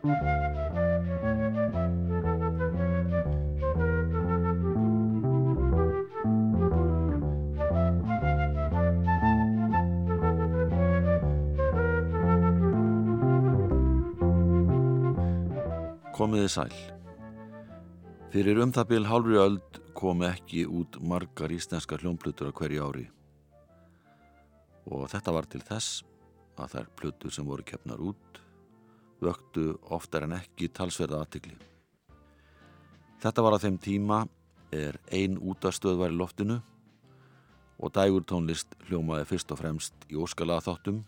Komiði sæl. Fyrir um það bíl hálfri öld kom ekki út margar íslenska hljómplutur á hverju ári. Og þetta var til þess að þær plutur sem voru keppnar út vöktu oftar en ekki talsverða aðtikli. Þetta var að þeim tíma er ein útastöð var í loftinu og dægur tónlist hljómaði fyrst og fremst í óskalaða þáttum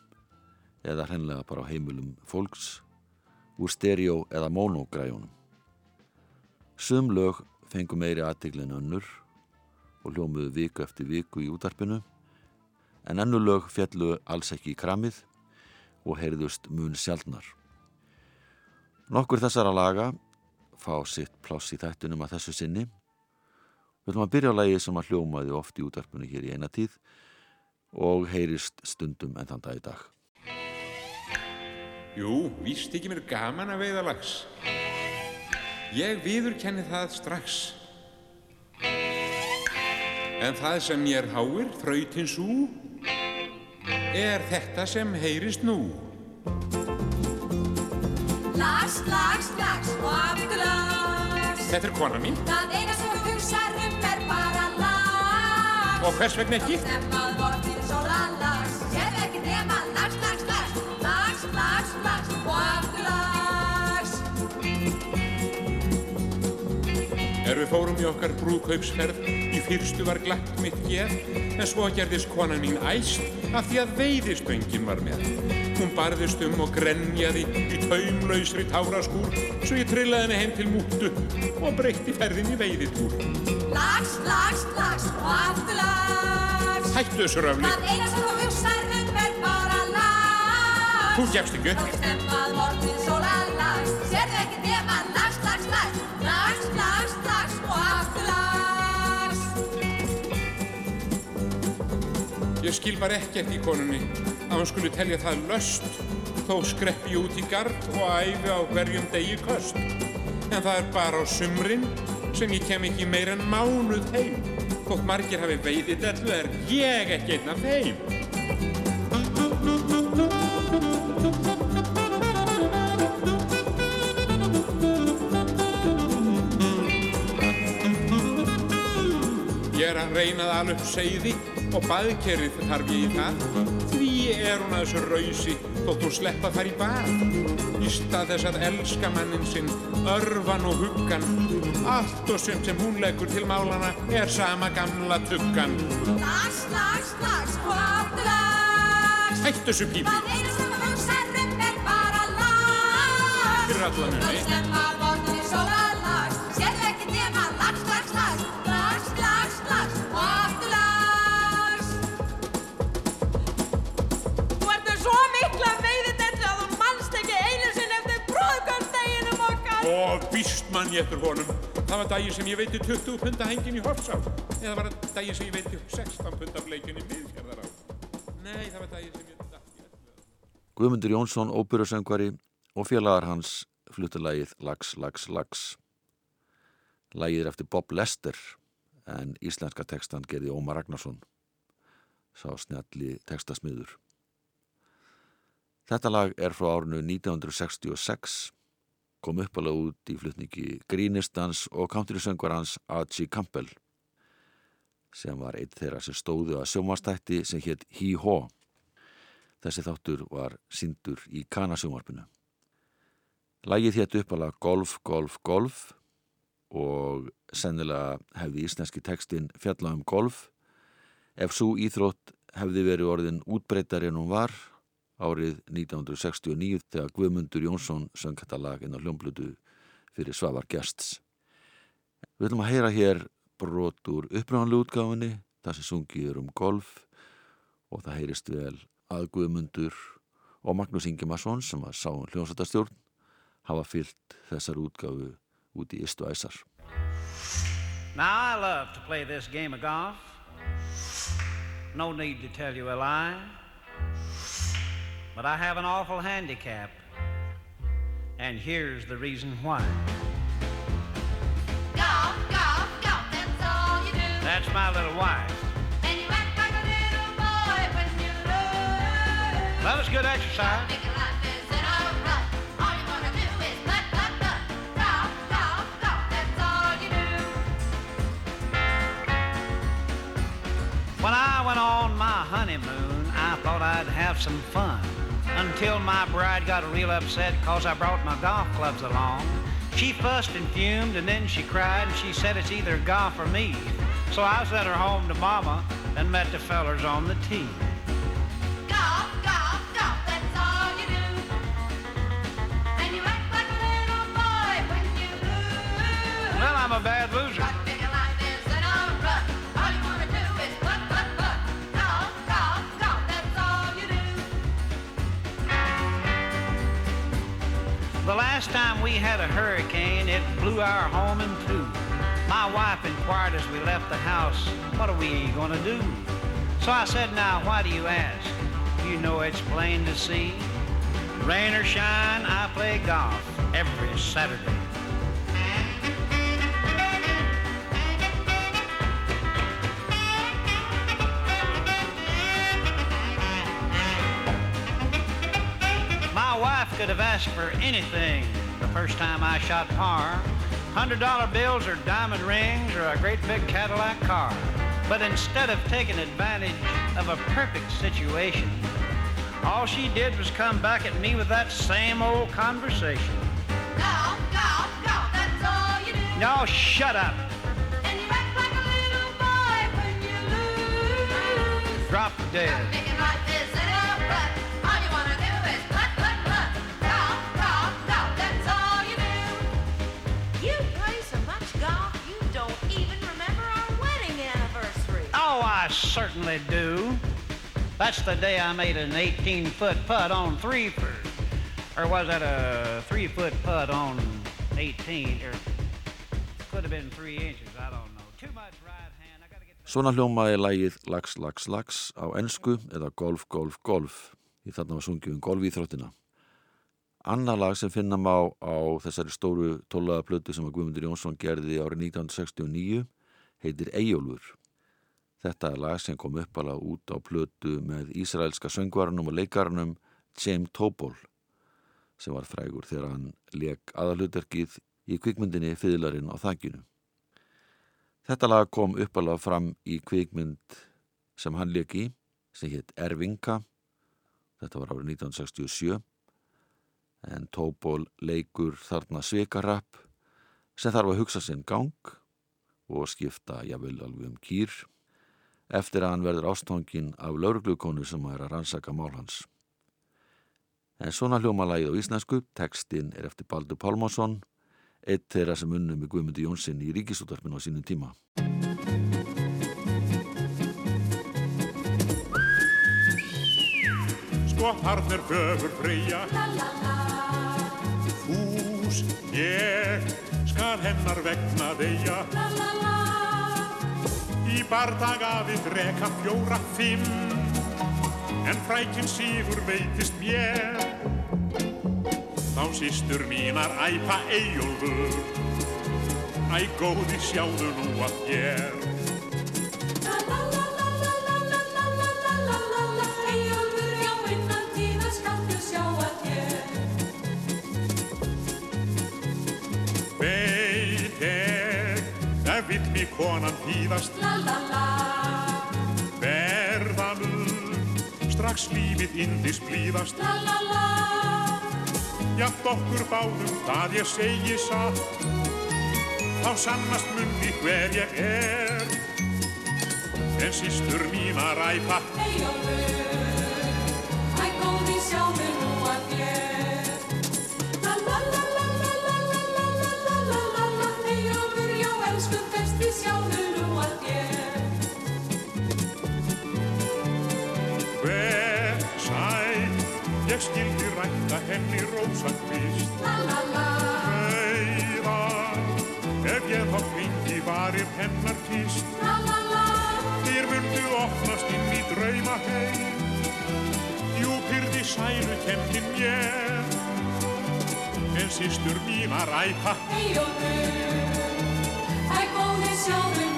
eða hrenlega bara á heimilum fólks úr stereo eða monogræjunum. Sum lög fengu meiri aðteglin önnur og hljómuðu viku eftir viku í útarpinu en ennu lög fjallu alls ekki í kramið og heyrðust mun sjálfnar. Nokkur þessara laga fá sitt pláss í þættunum að þessu sinni. Við ætlum að byrja á lagi sem að hljómaði oft í útarpinu hér í eina tíð og heyrist stundum en þann dag í dag. Jú, víst ekki mér gaman að veiða lags. Ég viðurkenni það strax. En það sem ég er háir, þrautinn svo, er þetta sem heyrist nú. Lags, lags, lags og aftur lags. Þetta er kona mín. Það eina sem þú hugsar um er bara lags. Og hvers vegna ekki? Stemmað vortið sóla lags. Sér ekki nema lags, lags, lags. Lags, lags, lags og aftur lags. Er við fórum í okkar brúðkaupsferð, í fyrstu var glatt mitt geð, en svo gerðist konan mín æst af því að veiðistöngin var með. Hún barðist um og grenjaði í taumlausri táraskúr, svo ég trillaði henni heim til múttu og breytti ferðin í veiðitúr. Lags, lags, lags og aftur lags. Hættu þessu röfli, Það eina sem þú hugsar um er bara lags. þú gefst ekki upp. Stemmað vortið sóla lags. Sér ekki nema lags, lags, lags. Lags, lags, lags og aftur lags. Ég skil bara ekkert í konunni að hún skuli telja það löst þó skrepp ég út í gard og æfi á hverjum degi köst. En það er bara á sumrin sem ég kem ekki meir en mánuð heim. Þótt margir hafi veiðið dellu er ég ekki einn af þeim. Ég er að reyna að ala upp seiði og baðkerrið þarf ég í það. Því er hún að þessu rausi þótt hún sleppa þar í bað. Í stað þess að elska mannin sinn, örfan og huggan. Allt og sumt sem hún leggur til málana er sama gamla tuggan. Lags, lags, lags og aftur lags. Hættu þessu pípi Það eina sem þú hugsar um er bara lags. fyrir alla Það muni. stemmað vortið sóla víst mann ég eftir honum. Það var daginn sem ég veiti 20 punda hengin í Hofsá. Var það daginn sem ég veiti 16 punda bleikin í miðfjörðará. Nei, það var daginn sem ég. Guðmundur Jónsson, óperusöngvari og félagar hans fluttu lagið Lags, Lags, Lags. Lagið er eftir Bob Lester en íslenska tekstan gerði Ómar Ragnarsson, sá snjalli tekstasmiður. Þetta lag er frá árinu 1966, kom uppalega út í flutningi grínistans og countrysöngvarans A.G. Campbell sem var eitt þeirra sem stóðu að sjómanstætti sem hétt Hí-Hó. Þessi þáttur var sindur í kanasjómarpinu. Lægið hétt uppalega Golf, Golf, Golf og sennilega hefði íslenski textin fjalla um golf ef svo íþrótt hefði verið orðin útbreyttar en hún var árið 1969 þegar Guðmundur Jónsson söng þetta lag inn á hljómblutu fyrir Svavar Gjersts. Við ætlum að heyra hér brot úr uppránlu útgáfinni, það sem sungið er um golf og það heyrist vel að Guðmundur og Magnús Ingimarsson sem að sá um hljómsættastjórn hafa fyllt þessar útgáfu út í Istu Æsar. Now, I love to play this game of golf. No need to tell you a lie. But I have an awful handicap. And here's the reason why. Golf, golf, golf, that's all you do. That's my little wife. And you act like a little boy when you lose. Well, it's good exercise. When I went on my honeymoon, I thought I'd have some fun. Until my bride got real upset cause I brought my golf clubs along. She fussed and fumed and then she cried and she said it's either golf or me. So I sent her home to mama and met the fellers on the tee. Golf, golf, golf, that's all you do. And you act like a little boy when you lose. Well, I'm a bad loser. We had a hurricane, it blew our home in two. My wife inquired as we left the house, what are we gonna do? So I said, now why do you ask? You know it's plain to see. Rain or shine, I play golf every Saturday. My wife could have asked for anything the first time I shot par. Hundred dollar bills or diamond rings or a great big Cadillac car. But instead of taking advantage of a perfect situation, all she did was come back at me with that same old conversation. Golf, golf, golf, that's all you do. No, shut up. And you act like a little boy when you lose. Drop dead. I certainly do. That's the day I made an 18 foot putt on three for, or was that a three foot putt on 18? Or could have been three inches. I don't know. Too much right hand. Get. Svona hljómaði lægið Lax, Lax, Lax á ensku eða Golf, Golf, Golf. Í þarna var sungið um golfíþróttina. Annar lag sem finna má á þessari stóru tólaða plötu sem að Guðmundur Jónsson gerði árið 1969 heitir Eyjólfur. Þetta er lag sem kom uppalega út á plötu með Ísraelska söngvarnum og leikarnum James Topol sem var frægur þegar hann leik aðalhuterkið í kvikmyndinni Fyðlarinn á þakkinu. Þetta lag kom uppalega fram í kvikmynd sem hann leik í sem hétt Ervinga þetta var árið 1967 en Topol leikur þarna svikarapp sem þarf að hugsa sinn gang og skipta jafnvel alveg um kýr eftir að hann verður ástofngin af lauruglukonu sem er að rannsaka mál hans. En svona hljóma lagið á íslensku, textin er eftir Baldur Pálmarsson, eitt þeirra sem unnum með Guðmundi Jónsson í ríkisútarpinu á sínum tíma. Sko þarna er fögur freyja Fús ég skal hennar vegna þeia Í bardaga við dreka fjóra fimm. En frækin síður veitist mér. Þá sístur mínar æpa eigólfur Æ góði sjáðu nú að ég vill mig konan hýðast La la la. Verða mun, strax lífið indis blíðast. Jafn okkur báðum það ég segi satt. Þá sannast mundi hver ég er. En sístur mín að ræpa. Eyjólfur henni rósa hvist Veiða ef ég þá fengi varir hennar kist Þér völdu ofnast inn í drauma heim Júpirði sælu kemkin ég En sístur mín að ræpa Hei og du Það góði sjáum.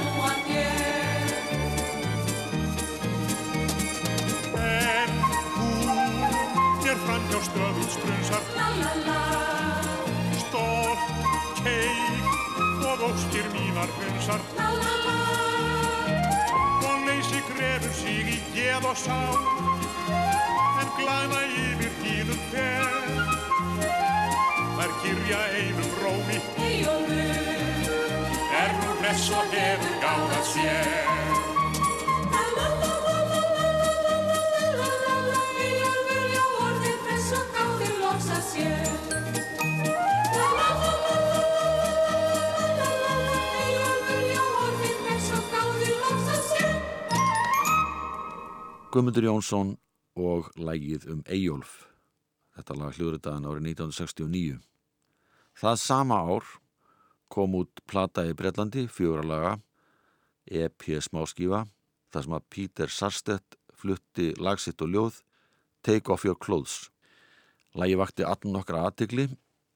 Stöðum strunsar Stolt, keik og óskir mínar hunsar. Og leysi grefur sig í geð og sál. En glæna yfir hínum fer Þær kyrja einum rómi. Eyjólfur, Er nú hress og hefur gáð að sér Guðmundur Jónsson og lægið um Eyjólf. Þetta lag hljóðritaðan árið 1969. Það sama ár kom út plata í Breitlandi, fjóralaga, EP smáskífa, þar sem að Peter Sarstedt flutti lagsitt og ljóð Take Off Your Clothes. Lægi vakti allan nokkra aðtikli,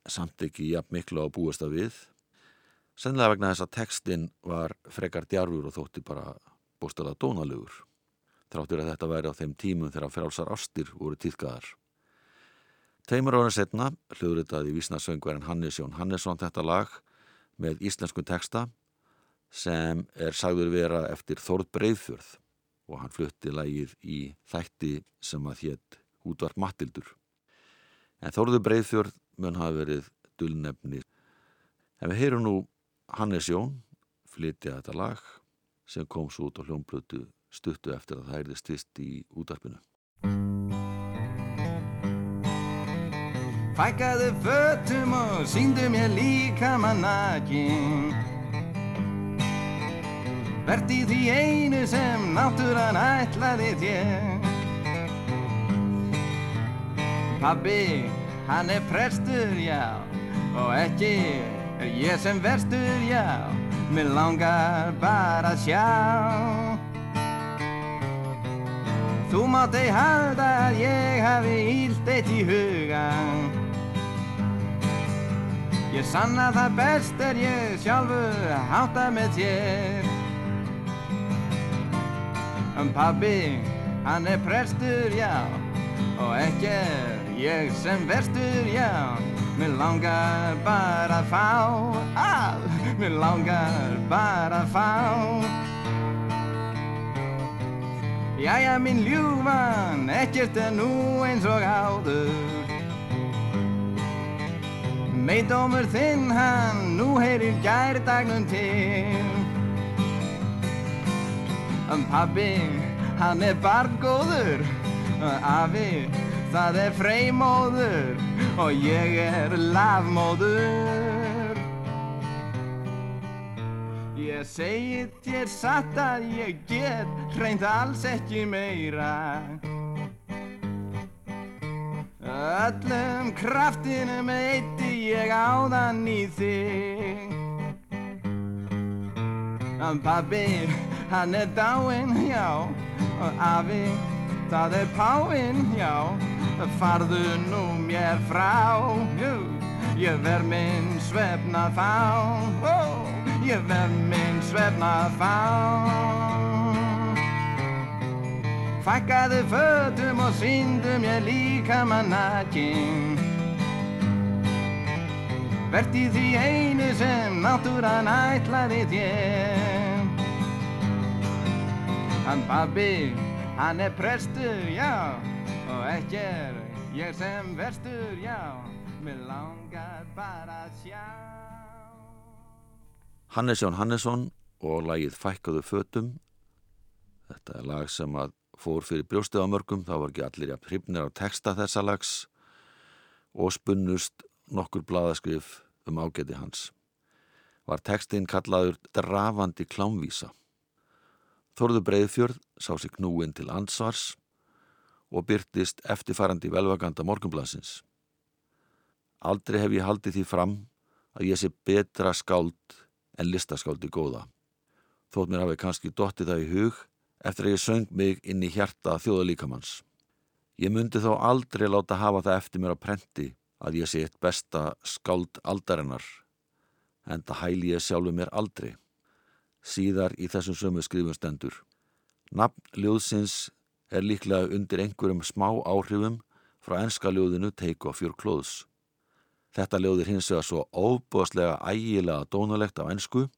samt ekki jafn miklu á búast að við. Sennilega vegna þess að textin var frekar djarfur og þótti bara bóstala dónalugur þráttur að þetta væri á þeim tímum þegar frálsar ástir voru týðkaðar. Teimur ára setna hljóðritaði vísnarsöngverðin Hannes Jón Hannesson þetta lag með íslensku texta sem er sagður vera eftir Þórð Breiðfjörð og hann flutti lagið í þætti sem að hétt útvart Mattildur. En Þórður Breiðfjörð mun hafa verið dullnefni. En við heyrum nú Hannes Jón flytja þetta lag sem kom svo út á hljómblötu stuttu eftir að það erði stist í útarpinu. Fækkaðu fötum og síndu mér líka mannakin Vert í því einu sem náttúran ætlaði þér Pabbi, hann er prestur, já. Og ekki er ég sem verstur, já. Mér langar bara að sjá. Þú mátt ei halda að ég hafi ílt eitt í hugan Ég sanna það best er ég sjálfur hátta með þér. Um pabbi, hann er prestur, já. Og ekki er ég sem verstur, já Mér langar bara að fá að Mér langar bara að fá. Jæja minn ljúfan, ekkert er nú eins og áður. Meidómur þinn hann, nú heyrir gærdagnum til. Um pabbi, hann er barngóður Afi, það er freymóður Og ég er lafmóður Ég segi þér satt að ég get hreint alls ekki meira. Öllum kraftinum eitti ég áðan í þig. En pabbi, hann er dáinn, já. Og afi, það er páinn, já Farðu nú mér frá, jú Ég verð minn svefna þá, ó Ég verð minn svefna þá. Fækkaðu fötum og síndu mér líka mannakinn Vert í því einu sem náttúran ætlaði þér. Hann pabbi, hann er prestur, já Og ekki er ég sem verstur, já Mér langar bara að sjá Hannes Jón Hannesson og lagið Fækkaðu fötum. Þetta er lag sem að fór fyrir brjóstið á mörgum, þá var ekki allir jafn hrifnir á texta þessa lags og spunnust nokkur blaðaskrif um ágæti hans. Var textin kallaður drafandi klámvísa. Þorðu Breiðfjörð sá sig knúin til ansvars og byrtist eftirfærandi velvaganda morgunblansins. Aldrei hef ég haldið því fram að ég sé betra skáld en listaskáldi góða. Þótt mér hafi kannski dottið það í hug eftir að ég söng mig inn í hjarta þjóðalíkamanns. Ég myndi þó aldrei láta hafa það eftir mér á prenti að ég sé eitt besta skáld aldarinnar en það hæli ég sjálfu mér aldrei. Síðar í þessum sömu skrifum stendur. Nafn ljóðsins er líklega undir einhverjum smá áhrifum frá enska ljóðinu Take Off Your Clothes. Þetta ljóð er hins vegar svo óbúðslega ægilega dónalegt á ensku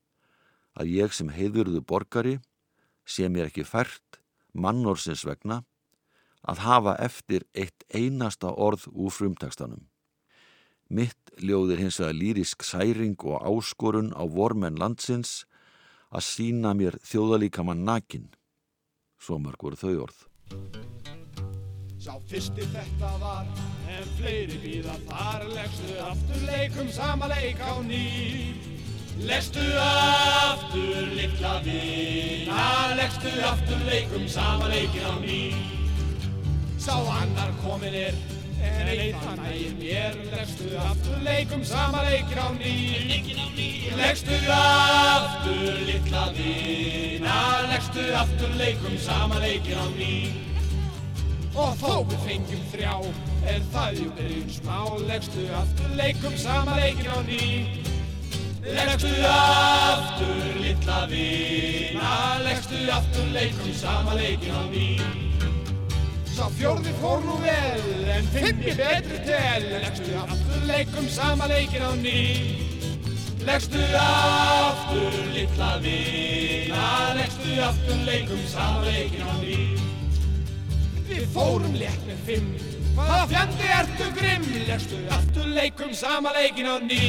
að ég sem heiðurðu borgari sé mér ekki fært mannorsins vegna að hafa eftir eitt einasta orð úr frumtekstanum. Mitt ljóð er hins vegar lýrisk særing og áskorun á vormenn landsins að sína mér þjóðalíkamann nakin. Svo mörg voru þau orð. Sá fyrsti þetta var, en fleiri býða þar. Leggstu aftur leikum sama leik á ný. Leggstu aftur litla vina. Leggstu aftur leikum sama leikin á ný. Sá annar komin er, en hann ægir mér Leggstu aftur leikum sama leikin á ný. Leggstu aftur litla vina Leggstu aftur leikum sama leikin á ný. Og þó við fengjum þrjá, er það jú byrjun smá. Leggstu aftur leikum sama leikin á ný. Leggstu aftur litla vina Leggstu aftur leikum sama leikin á ný Sá fjórði fór nú vel, en fimm ég betri tel. Leggstu aftur leikum sama leikin á ný. Leggstu aftur litla vina. Leggstu aftur leikum sama leikin á ný. Við fórum létt með fimm. Hvaða fjandi ertu grimm? Leggstu aftur leikum sama leikin á ný.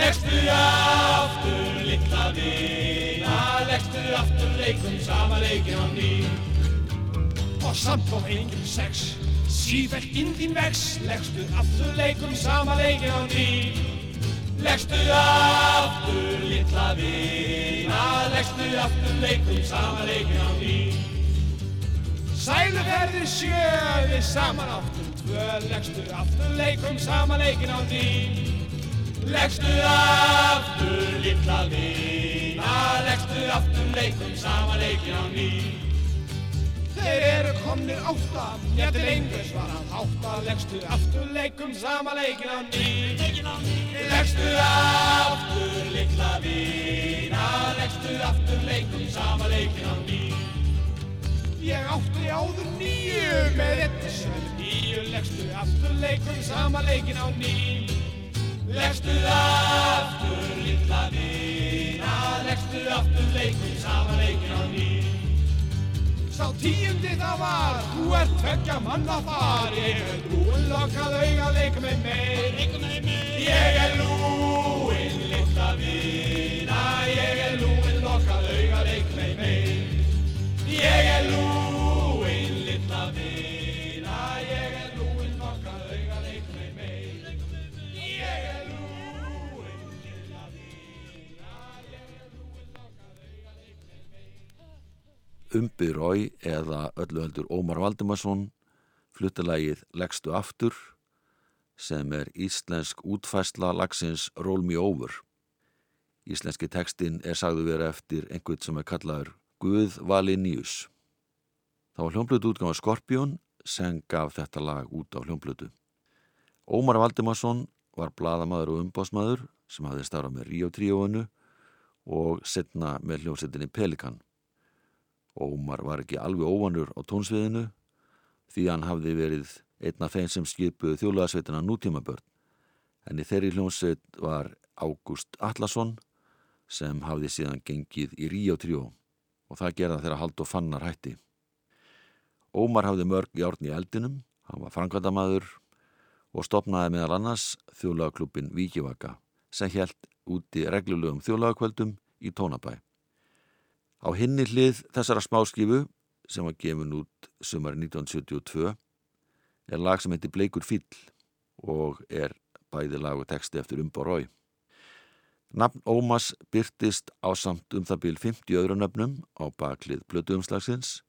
Leggstu aftur litla vina. Leggstu aftur leikum sama leikin á ný Og samt og engum sex. Sífælt inn þín vex Leggstu aftur leikum sama leikin á ný. Leggstu aftur litla vina Leggstu aftur leikum sama leikin á ný. Sæluferðir sjö við saman áttum tvö. Leggstu aftur leikum sama leikin á ný. Leggstu aftur litla vina Leggstu aftur leikum sama leikin á ný Þeir eru komnir átta, jættil engur svarað hátta Leggstu aftur leikum sama leikin á ný. Leggstu aftur litla vina Leggstu aftur leikum sama leikin á ný. Ég átti áður nýju með þetta sem nýju Leggstu aftur leikum sama leikin á ný. Leggstu aftur litla vina Leggstu aftur leikum sama leikin á ný Sá tíundi það var, þú ert tveggja manna far Ég er lúin lokað auga, leika með meir. Ég er lúin litla vina. Ég er lúin lokað auga, leika með meir. Ég er lúin Umbi Rói eða öllu heldur Ómar Valdimarsson fluttilagið Leggstu aftur sem er íslensk útfæsla lagsins Roll Me Over. Íslenski tekstinn er sagðu vera eftir einhvern sem er kallaður Guð Valinius. Það var hljómblötu útgáma Skorpjón sem gaf þetta lag út á hljómblötu. Ómar Valdimarsson var bladamaður og umbásmaður sem hafði starfað með Ríó tríóinu og setna með hljómsettinni Pelikan. Ómar var ekki alveg óvanur á tónsviðinu því hann hafði verið einn af þeim sem skipuð þjólaðsveitina nútímabörn. En í þeirri hljómsveit var Ágúst Allarsson sem hafði síðan gengið í Ríó tríó og það gerða þeirra hald og fannar hætti. Ómar hafði mörg í eldinum, hann var frangvandamaður og stopnaði meðal annars þjólaðaklubbin Víkivaka sem helt úti reglulegum þjólaðakvöldum í Tónabæ. Á hinni hlið þessara smáskifu sem var gefin út sumari 1972 er lag sem heitir Bleikur fíll og er bæði lag og texti eftir Umborói. Nafn Ómas byrtist á samt um það bíl 50 öðru nöfnum á baklið plötuumslagsins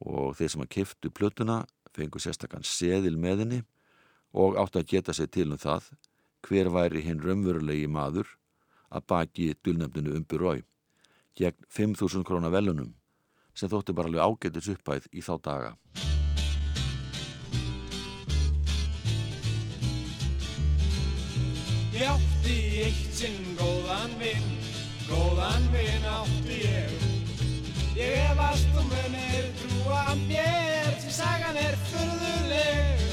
og þeir sem að kiftu plötuna fengu sérstakann seðil með henni og áttu að geta sig til um það hver væri hinn raunverulegi maður að baki dulnefninu Umborói gegn 5.000 krónar velunum sem þótti bara alveg ágætis uppæð í þá daga. Ég átti eitt sinn góðan vinn, góðan vinn átti ég. Ég efast þú munir trúa mér, því sagan er furðuleg.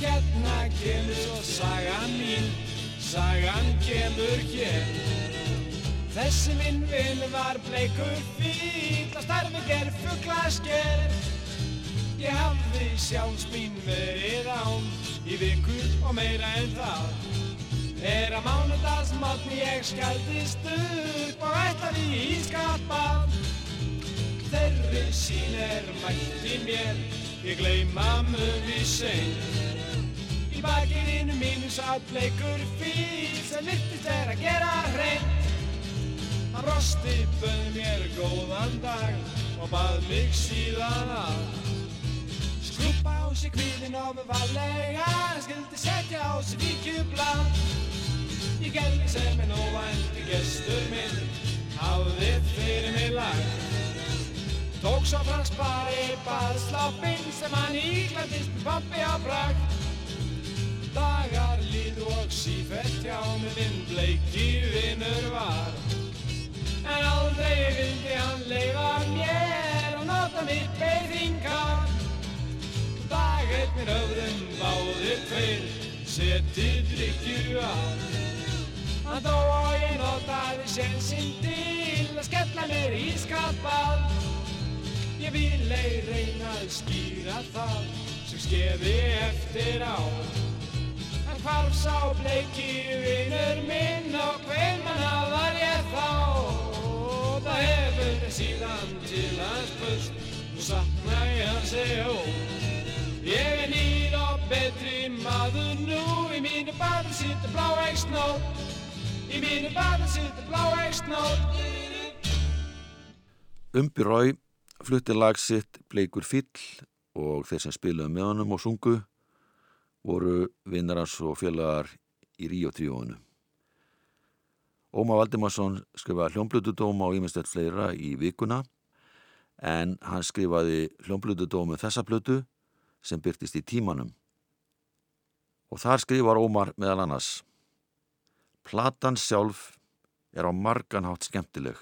Hérna kemur svo sagan mín, sagan kemur hér. Þessi minn vinn var bleikur fíl, að starfi ger fugglasker. Ég hafði sjálfs mín verið án í viku og meira en það. Er að mánudagsmátni ég skaldist upp og ætlaði í ískapað. Þeirri sín er mætti mér, ég gleyma möfi sein. Í bakirinu mínu satt bleikur fíl sem virtist er að gera hreint. Hann rosti bauð mér góðan dag og bað mig síðan að Skrúpa á sig kvíðin og varlega Hann skildi setja á sig víkjublad Ég gerði sem en óvænti gestur minn Hafði fyrir mig lag. Tók svo frans bara í baðsláppinn Sem hann íglændist með pappi á brak Dagar líð og sífett hjá mig Minn bleiki vinnur var En aldrei vildi hann leifa mér Og nota mitt beiðingar Dag eitt mér höfðum báðir tveir Setið drikkju á Hann dó og ég notaði sensinn til Að skella mér í skapað Ég vil ei reyna að skýra það Sem skeði eftir á. En hvarf sá bleiki vinnur minn Og hver manna var ég þá Það hefur síðan til hans pust Nú sakna ég hans eða Ég er nýr og betri maður nú. Í mínu baði sittur bláæg snót Í mínu baði sittur bláæg snót Umbi Rói flutti lag sitt Bleikur Fíll og þeir sem spilaði með honum og sungu voru vinnar hans og félagar í Ríó tríóinu. Óma Valdimarsson skrifaði hljómblutudóma og ímestett fleira í vikuna en hann skrifaði hljómblutudóma um þessa blötu sem byrtist í tímanum. Og þar skrifar Ómar meðal annars Platan sjálf er á margan hátt skemmtileg.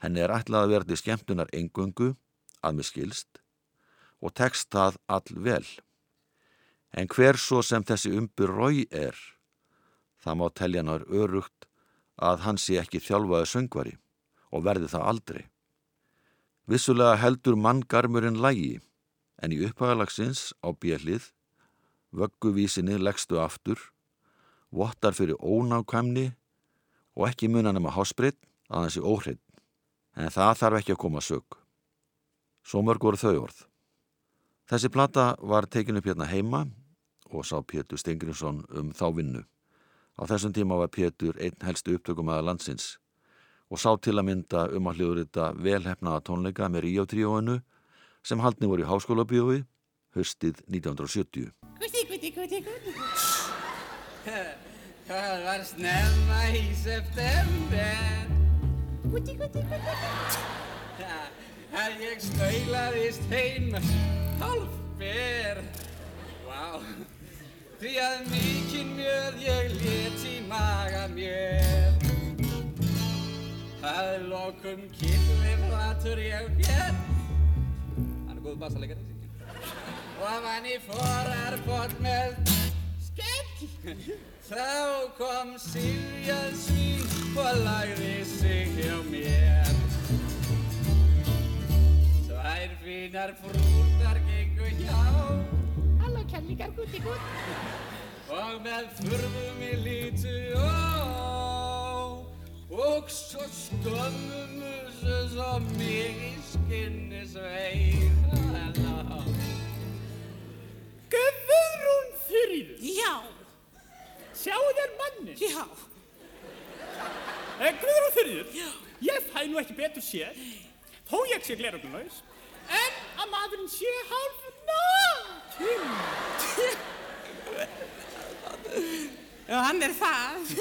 Henni er ætlað að vera til skemmtunar engöngu, að með skilst, og tekst það all vel. En hver svo sem þessi umbur rói er, það má telja hann örugt að hann sé ekki þjálfaði söngvari og verði það aldrei. Vissulega heldur manngarmurinn lægi, en í upphagalagsins á bjellið, vögguvísinni leggstu aftur, vottar fyrir ónákvæmni og ekki munan um að hásbreytt að hann sé óhreitt. En það þarf ekki að koma sög. Svo mörg voru þau orð. Þessi plata var tekin upp hérna heima og sá Pétur Stengriðsson um þá vinnu. Á þessum tíma var Pétur einn helstu upptökum aða landsins og sá til að mynda um að hljóður þetta velhefnaða tónleika með Ríó tríóinu sem haldni voru í háskóla bjói höstið 1970. Gutti, gutti, gutti, gutti. Það var snemma í september. Gutti, gutti, gutti, gutti. Að ég snaulaðist heim hálf ber. Vá. Því að mikinn mjöð ég let í maga mér. Að lokum killi flatur ég fér. Hann er góð bassalegar. Og hann í forarbót með skegg. Þá kom Siljan sín og lagði sig hjá mér. Tvær fínar frútar gengu hjá. Halló kellingar, gutti gutt. Og með furðum í lítu á. Og svo skömmumu svo mig í skinni sveið. Halló. Guðrún Þurriður. Já. Sjáu þér mannin. Já. Eh, Guðrún Þurriður. Já. Ég fæ nú ekki betur séð. Þó ég sé gleruglunaus. En að maðurinn sé hálf. Já, hann er það.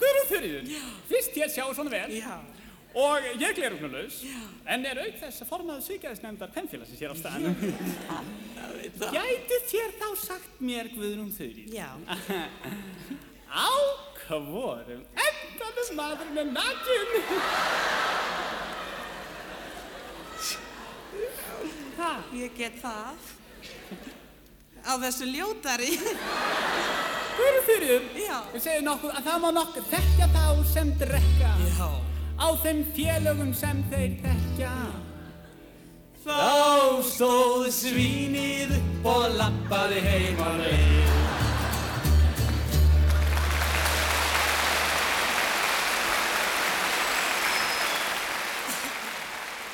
Guðrún Þurriður. Fyrst ég sjá svona vel. Já. Og ég er glerugnulegs, en er auk þess að formaðu svíkjæðisnefndar kvennfélagsins hér á staðnum. Gæti þér þá sagt mér, Guðrún Þurrið? Já. Á hvorum endanum maðurinn er nakin? Ég get það. Á þessu ljótari. Guðrún Þurrið, Já. við segjum nokkuð að það má nokkuð þekkja þá sem drekka. Já. Á þeim félögum sem þeir þekkja. Þá stóð svínið og lappaði heim á leið.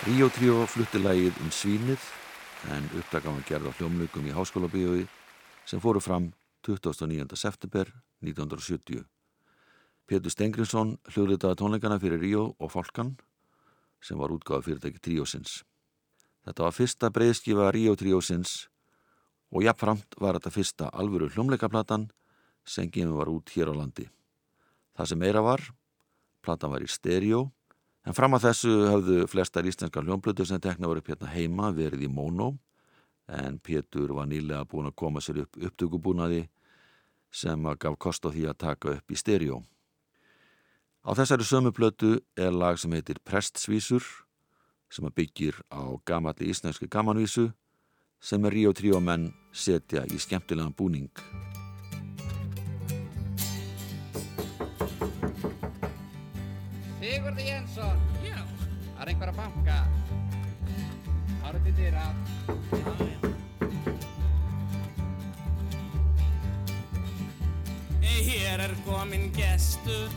Ríó Tríó flutti lagið um svínið en uppdagan var gerð á hljómlugum í háskólabíói sem fóru fram 29. september 1970. Pétur Stengrinsson hljóðritaði tónleikana fyrir Ríó og Folkan sem var útgáða fyrirtæki Tríósins. Þetta var fyrsta breyðskifa Ríó Tríósins og jafnframt var þetta fyrsta alvöru hljómleikaplatan sem gefið var út hér á landi. Það sem meira var, platan var í stereo En fram að þessu höfðu flestar íslenskar hljómblötu sem tekna voru upp hérna heima verið í móno en Pétur var nýlega búin að koma sér upp upptökubúnaði sem gaf kost á því að taka upp í stereo. Á þessari sömu blötu er lag sem heitir Prestsvísur sem byggir á gamalli íslenski gamanvísu sem er Ríó Tríómenn setja í skemmtilegan búning. Sigurði Jensson. Já. Það er einhver að banka. Ára til dýra. Hér er kominn gestur,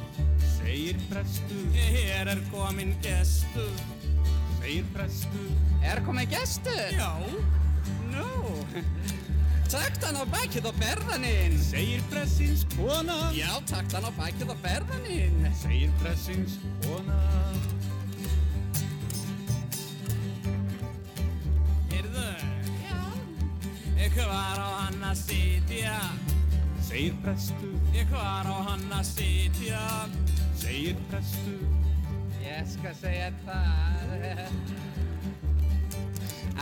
Segir prestur, hér er kominn gestur. segir prestur, Er komið gestur? Já, Nú. Takt hann á bakið og berðaninn. segir pressins kona, Já, takt hann á bakið og berðaninn. segir pressins kona. heyrðu. Já. Hvar á hann að sitja? Segir prestur, Hvar á hann að sitja? segir prestur, Ég skal segja það.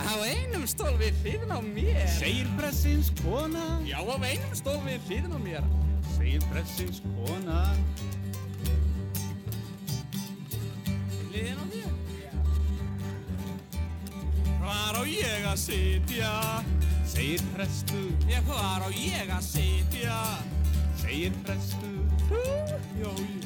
Á einum stól við hliðin á mér. segir pressins kona, Já, á einum stól við hliðin á mér. segir pressins kona. Liðin á þér? Hvar á ég að sitja? Segir prestur, Ég hvar á ég að sitja? segir prestur, Já, ég.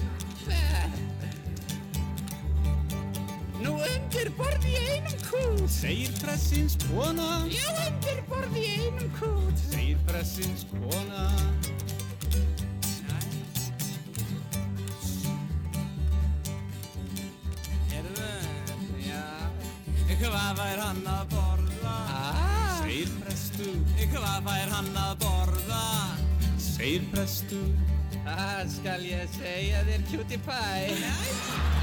Undir borð í einum kút. segir pressins kona, Já, undir borð í einum kút. segir pressins kona. Heyrðu, Já. hvað fær hann að borða? Ah. Segir prestur, Hvað fær hann að borða? segir prestur, Það skal ég segja þér, cutie pie. Hann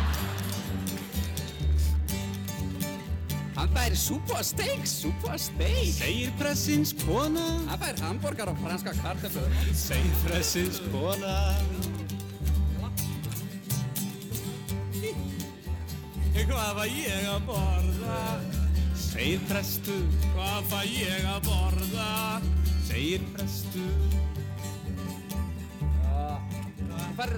fær súpu og steik, súpu og steik. segir pressins kona, Hann fær hambúrgar og franska kartöflur. segir pressins kona. Hvað fær ég að borða? Segir prestur, Hvað fær ég að borða? segir prestur, Hann fær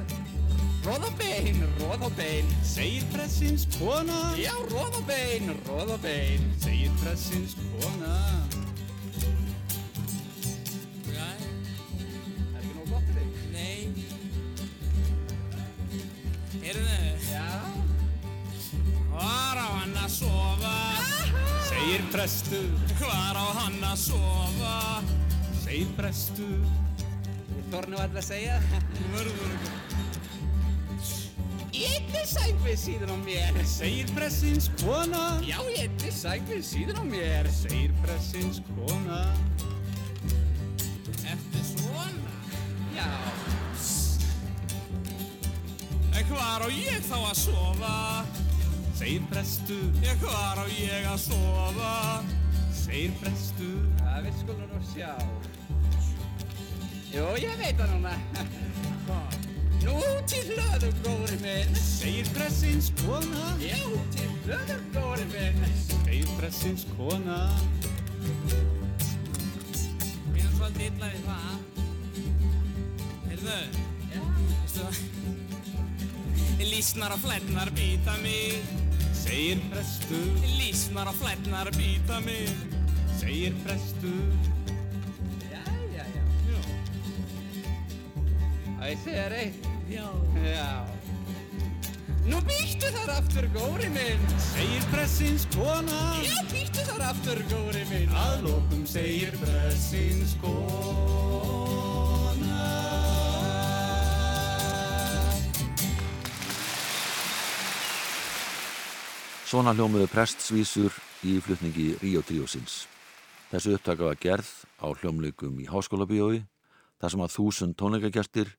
róðabein, róðabein. segir pressins kona, Já, róðabein, róðabein. segir pressins kona. Jæ, Er ekki nóg gott fyrir þig? nei. Heyrðu, Já. hvar á hann að sofa? Segir prestur, Hvar á hann að sofa? segir prestur, Ég þor nú alltaf að segja. Verður Í einni sæng við síðan á mér. segir pressins kona, Já, í einni sæng við síðan á mér. segir pressins kona. eftir svona. Já. Hvar á ég þá að sofa? Segir prestur, Hvar á ég að sofa? segir prestur, Það við skulum nú sjá. Jú, ég veit það núna. Nú til hlöðu góri minn Segir pressins kona Já, til hlöðu góri minn Segir pressins kona Mér er svolítið illa við það. Heyrðu, veistu það? Lísnar og flennar býta mig. Segir prestur Lísnar og flennar býta mig. Segir prestur Já, já, já Æ, segir eitt Já. Já Nú býttu þar aftur góri minn Segir pressins kona Já, býttu þar aftur góri minn Að lókum segir pressins kona Svona hljómuðu prestsvísur í flutningi Ríó Tríósins. Þessu upptaka var gerð á hljómleikum í Háskóla bíói, þar sem að þúsund tónleikagestir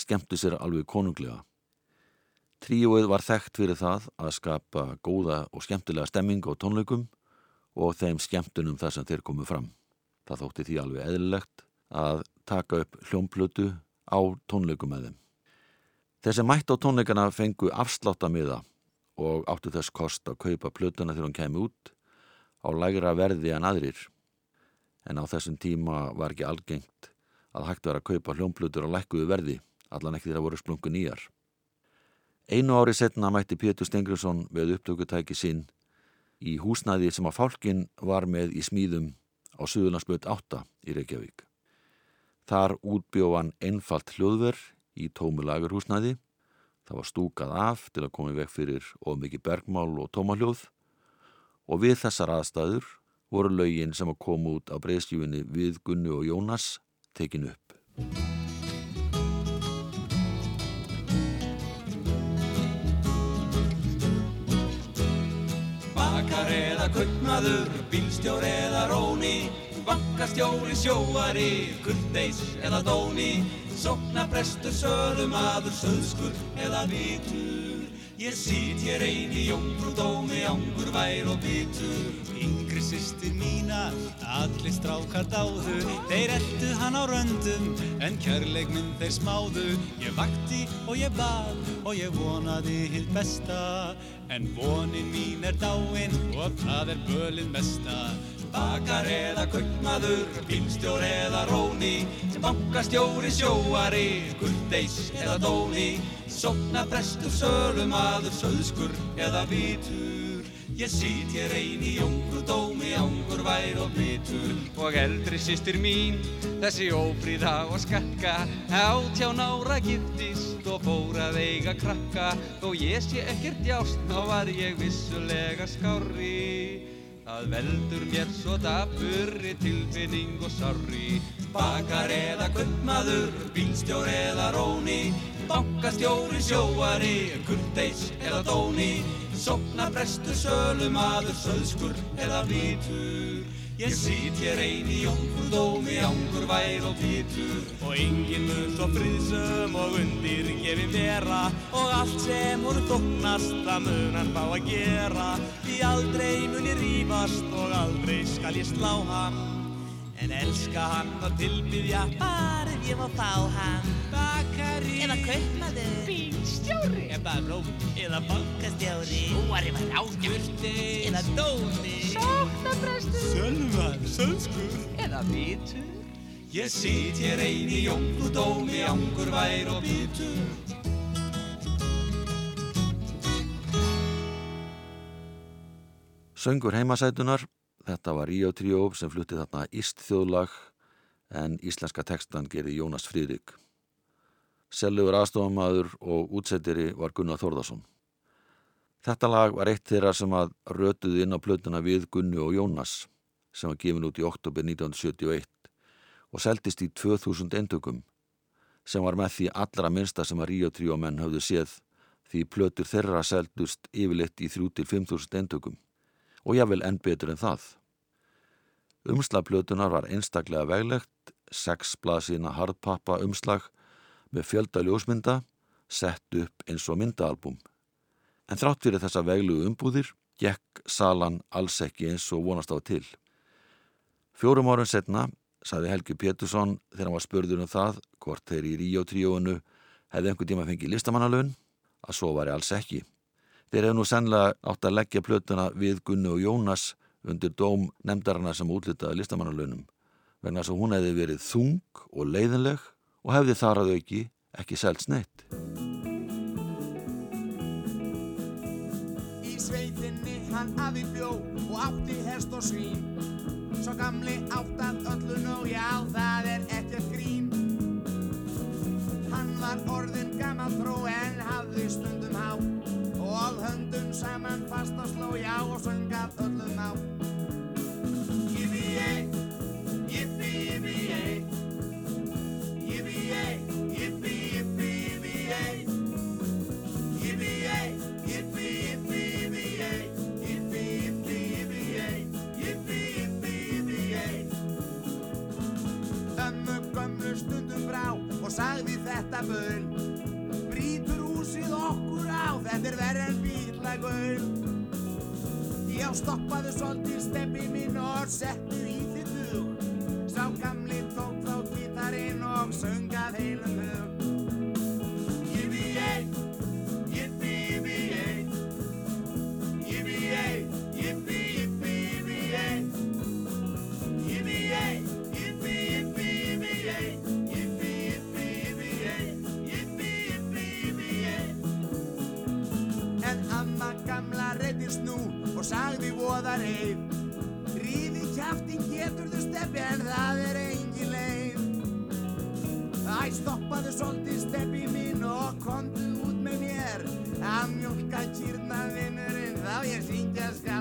skemmtu sér alveg konunglega. Tríóið var þekkt fyrir það að skapa góða og skemmtilega stemming á tónleikum og þeim skemmtunum þar sem þeir komu fram. Það þótti því alveg eðlilegt að taka upp hljómplötu á tónleikum með þeim. Sem mætt á tónleikana fengu afsláttamiða og áttu þess kost að kaupa plötuna þegar hún kemi út á lægra verði en aðrir. En á þessum tíma var ekki algengt að hægt var að kaupa hljómplötur á lækkuðu verði, allan ekki þeirra voru splungu nýjar. Einu ári setna mætti Pétur Stengriðsson með upptökutæki sinn í húsnæði sem að fálkin var með í smíðum á Suðurlandsböð 8 í Reykjavík. Þar útbjóð hann einfalt hljóðver í tómu lagarhúsnæði Það var stúkað af til að koma í veg fyrir of mikið bergmál og tómahljóð og við þessar aðstæður voru lögin sem að koma út á breyðskjúfinni við Gunnu og Jónas tekin upp. Kaupmaður, bílstjór eða róni Bankastjóri, sjóari, kurteis eða dóni Soknaprestur, sölumadur, söðskur eða vitur Ég sýt hér ein í jómfrúdómi, ángur vær og bitur. Yngri sýstir mína, allir strákar dáðu. Þeir eldu hann á röndum, en kærleik minn þeir smáðu. Ég vakti og ég bað og ég vonaði hitt besta. En vonin mín er dáin og það er bölið mesta Bakar eða kaupmaður, bílstjór eða róni bankastjóri, sjóari, kurteis eða dóni. Soknaprestur, sölumadur, söðskur eða vitur. Ég sýt hér ein í jómfrúdómi, ángur vær og bitur. Og eldri sýstir mín, þessi ófríða og skakka Átján ára giftist og fór að eiga krakka. Þó ég sé ekkert jást, þá var ég vissulega skárri Það veldur mér svo dapurri tilfinning og sorri Bakar eða kaupmaður, bílstjór eða róni. Bankastjóri, sjóari, kurteis eða dóni. Soknaprestur, sölumadur, söðskur eða vitur Ég sýt hér ein í jómfrúdómi, ángur vær og bitur Og enginn mun svo friðsum og undir gefi vera. Og allt sem hún þóknast, það mun hann fá að gera. Því aldrei mun ég rífast og aldrei skal ég slá hann. En elska hann og tilbyðja bara ef ég má fá hann. Bakari. Eða kaupmaður Bílstjóri Eða róm Eða bankastjóri? Sjóari var ágjörði Eða dóni Sóknaprestur Sölvar, söðskur Eða vitur Ég sýt hér ein í jómfrúdómi, ángur vær og bitur. Söngur heimasætunar, þetta var Ríó Tríó sem flutti þarna Íst þjóðlag en íslenska textan gerði Jónas Fríðrik. Sellugur aðstofamaður og útsettiri var Gunnar Þórðarsson. Þetta lag var eitt þeirra sem að rötuði inn á plötuna við Gunnu og Jónas sem var gefin út í oktober 1971 og seldist í 2000 endökum sem var með því allra minnsta sem að Ríó Tríó menn höfðu séð því plötur þeirra seldust yfirleitt í 3-5.000 endökum og jável enn betur en það. Umslagplötunar var einstaklega veglegt, sex blaðsina hardpappa umslag með fjölda ljósmynda sett upp eins og myndaalbum. En þrátt fyrir þessa veglugu umbúðir gekk salan alls ekki eins og vonast á til. Fjórum árum setna saði Helgi Pétursson þegar hann var spurður um það hvort þeir í Ríó tríóinu hefði einhver tíma fengið listamannalun, að svo var ég alls ekki. Þeir hefði nú sennilega átt að leggja plötuna við Gunni og Jónas undir dóm nefndarana sem útlitaði listamannalunum, vegna þess að hún hefði verið þung og leiðinleg og hefði þar að auki ekki selst neitt. Í sveitinni hann afi bjó og átti hest og svín. Svo gamli átt að öllun og já, það er ekkert grín. Hann var orðin gammal þró en hafði stundum há. Og höndum saman fast og sló já og söngað öllum stoppaðu svolítið steppi minn Æ, stoppaðu svolítið steppi mín og komdu út með mér. Að mjölka kýrna vinnurinn þá ég syngja skal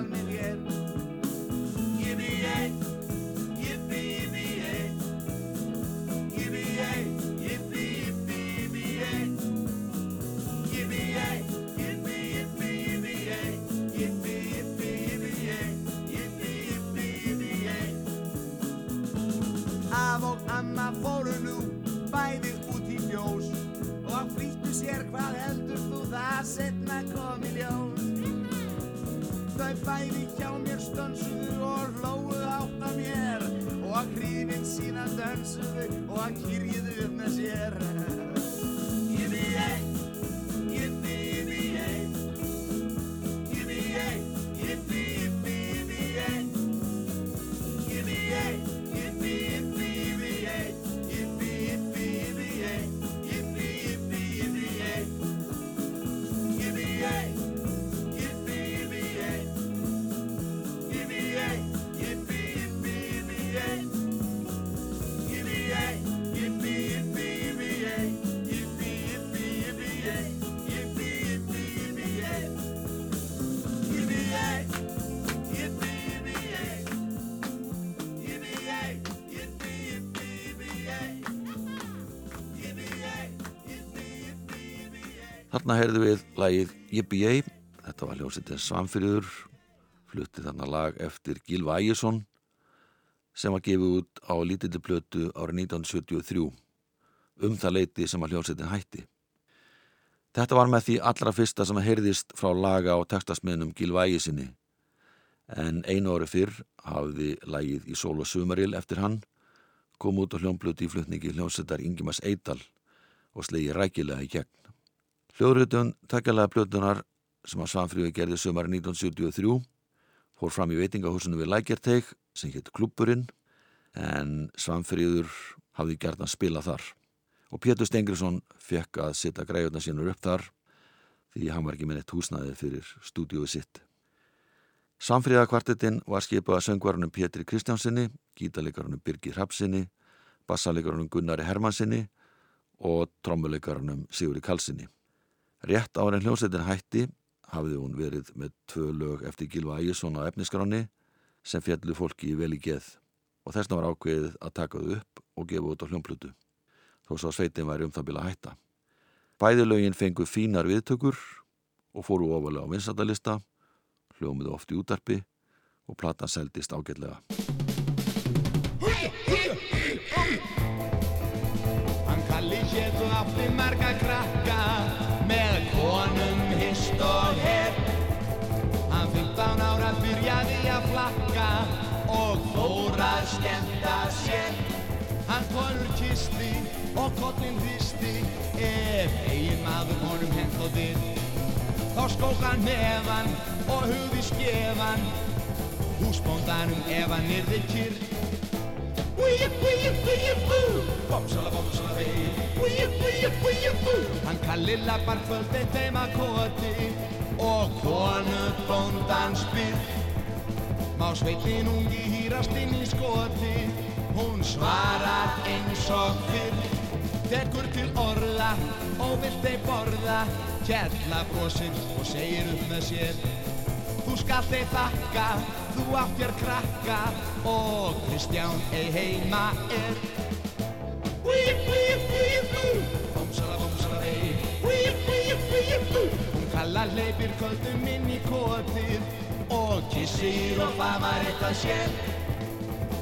Þarna heyrðu við lagið Yippie, þetta var hljómsveitin Svanfyrður, flutti þarna lag eftir Gilva Ægjesson sem var gefið út á lítilli plötu árið 1973 um það leiti sem að hljómsveitin hætti. Þetta var með því allra fyrsta sem að heyrðist frá laga og textasmiðnum Gilva Ægjesinni en einu ári fyrr hafði lagið í sól og sumaril eftir hann kom út á hljómblötu í flutningi hljómsveitar Ingimas Eidal og slegi rækilega í gegn. Hljóðrutun takkjalega plötunar sem að Svanfríði gerði sömari 1973 fór fram í veitingahúsinu við Lækjarteig sem hétt Klúpurinn en Svanfríður hafði gert að spila þar og Pétur Stengrisson fekk að sitta græjurna sínur upp þar því hann var ekki með neitt húsnaði fyrir stúdíóið sitt. Samfríðakvartetinn var skipað að söngvarunum Pétri Kristjánsinni, gítalegarunum Birgir Hrapsinni, bassalegarunum Gunnari Hermannsinni og trommuleikarunum Sigurði Kalsinni. Rétt ára en hljómsveitin hætti hafði hún verið með tvö lög eftir Gilva Ægjesson á efniskráni sem fjallu fólki vel í geð og þessna var ákveðið að taka þau upp og gefa út á hljómplutu þó svo að sveitin væri um það bila hætta. Bæði lögin fengu fínar viðtökur og fóru ofalega á vinsandalista, hljómið oft í útarpi og platan seldist ágætlega. Skemmta sér. Hann konur kisti og kollin skipti ef eigin maður honum hent og þið þá skók hann nefan og hugði skefan. Húsbóndanum ef hann búi, bú Bómsala, bómsala, vei Hann kalli lappar kvöldið þeim að koti. Og konu bóndan spyr Má sveitin ungi hýrast inn í skoti. Hún svarar eins og fyrr Tekur til orða og vill þeir borða. Kjalla brosir og segir upp með sér Þú skalt þeir þakka, þú átt þér krakka Og Kristján ei heima er. Búi, búi, búi, bú Bómsala, bómsala, vei Búi, búi, búi, bú Hún kalla leipir köldum inn í kotið Og kissir og famar eitthvað sér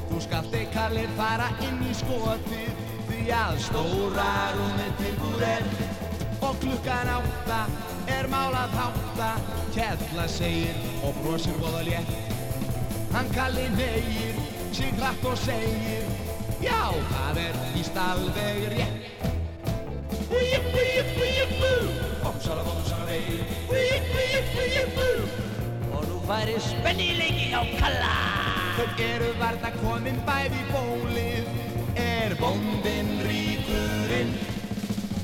Þú skalt þeir kallir fara inn í skotið Því að stóra rúmið tilbúr er. Og klukkan átta er málað hátta Kjalla segir og brosir voða létt. Hann kalli neyir, sig hratt og segir Já, það er víst alveg rétt. Búi, búi, bú Bómsala, bómsala, vei Búi, búi, væri spennileiki á kalla. Þau eru varða komin bæði bólið. Er bóndin ríkurinn?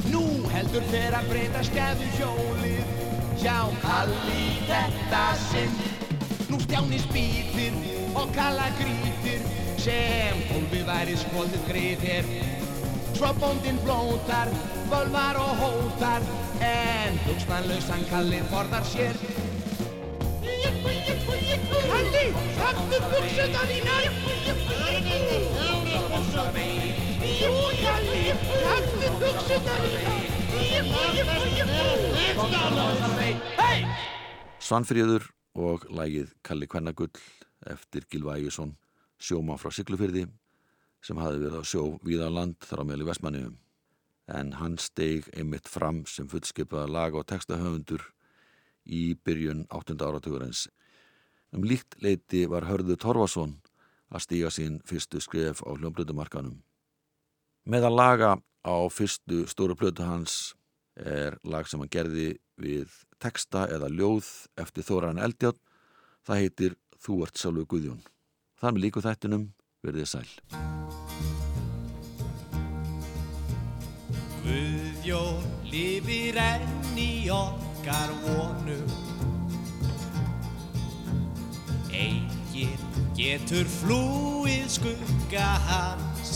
Nú heldur þeir að breyta skæðu hjólið. Hjá Kalli þetta sinn. Nú stjáni spýtir og Kalla grítir Sem hólfið væri skoldið grítir Svo bóndin blótar, völvar og hótar. En hugstanlausan Kalli forðar sér taktu buksunar þínar Jú, Kalli, taktu buksunar þínar! Svanfríður og lægið Kalli Kvennagull eftir Gilva Ægjesson, sjómann frá Siglufyrði sem hafi verið á sjó víða land þar á meðal í Vestmanniðum. En hann steig einmitt fram sem fullskipaða lag og textahöfundur í byrjun 8. áratugurins. Um líkt leiti var Hörður Torfason að stíga sín fyrstu skref á hljómblötumarkanum. Meðal laga á fyrstu stóru plötu hans er lag sem hann gerði við texta eða ljóð eftir Þóran Eldjátt. Það heitir Þú ert sjálfu Guðjón. Þar með líku þættinum verðið sæl. Guðjón lifir enn í okkar vonum Engin getur flúið skugga hans.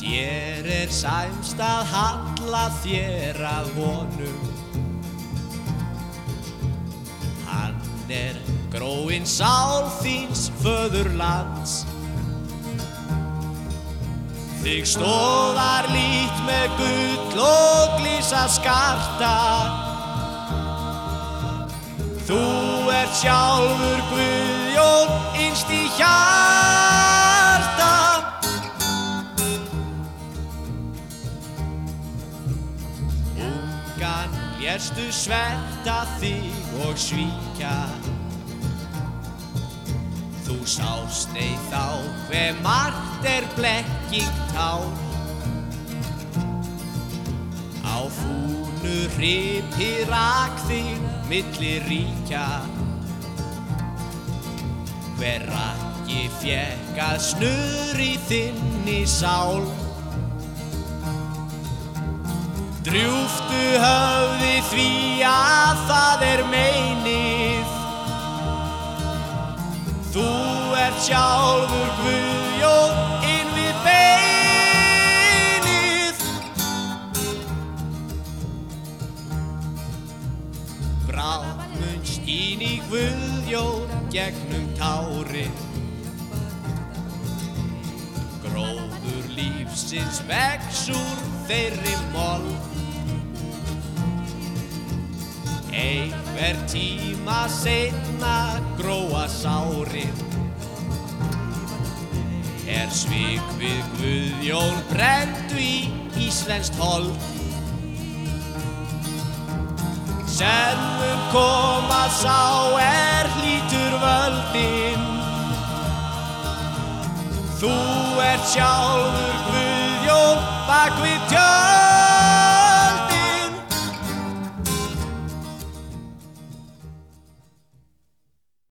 Þér er sæmst að halla þér að honum. Hann er gróin sál þíns föðurlands. Þig stóðar lít með gull og glísa skarta Þú ert sjálfur Guðjón innst í hjarta. Ungan lérstu sverta þig og svíkja. Þú sást nei þá hver margt er blekking tár fúnu hripi rak þig milli ríkja. Hver rakki fjekk að snurri þinni sál. Drjúftu höfði því að það er meinið. Þú ert sjálfur Guðjón skín í Guðjón gegnum tárin. Gróður lífsins vex úr þeirri mold. Einhver tíma seinna gróa sárin. Er svik við Guðjón brendu í Íslenskt hold Senn mun koma sá er hlýtur völdin. Þú ert sjálfur Guðjón bak við tjörn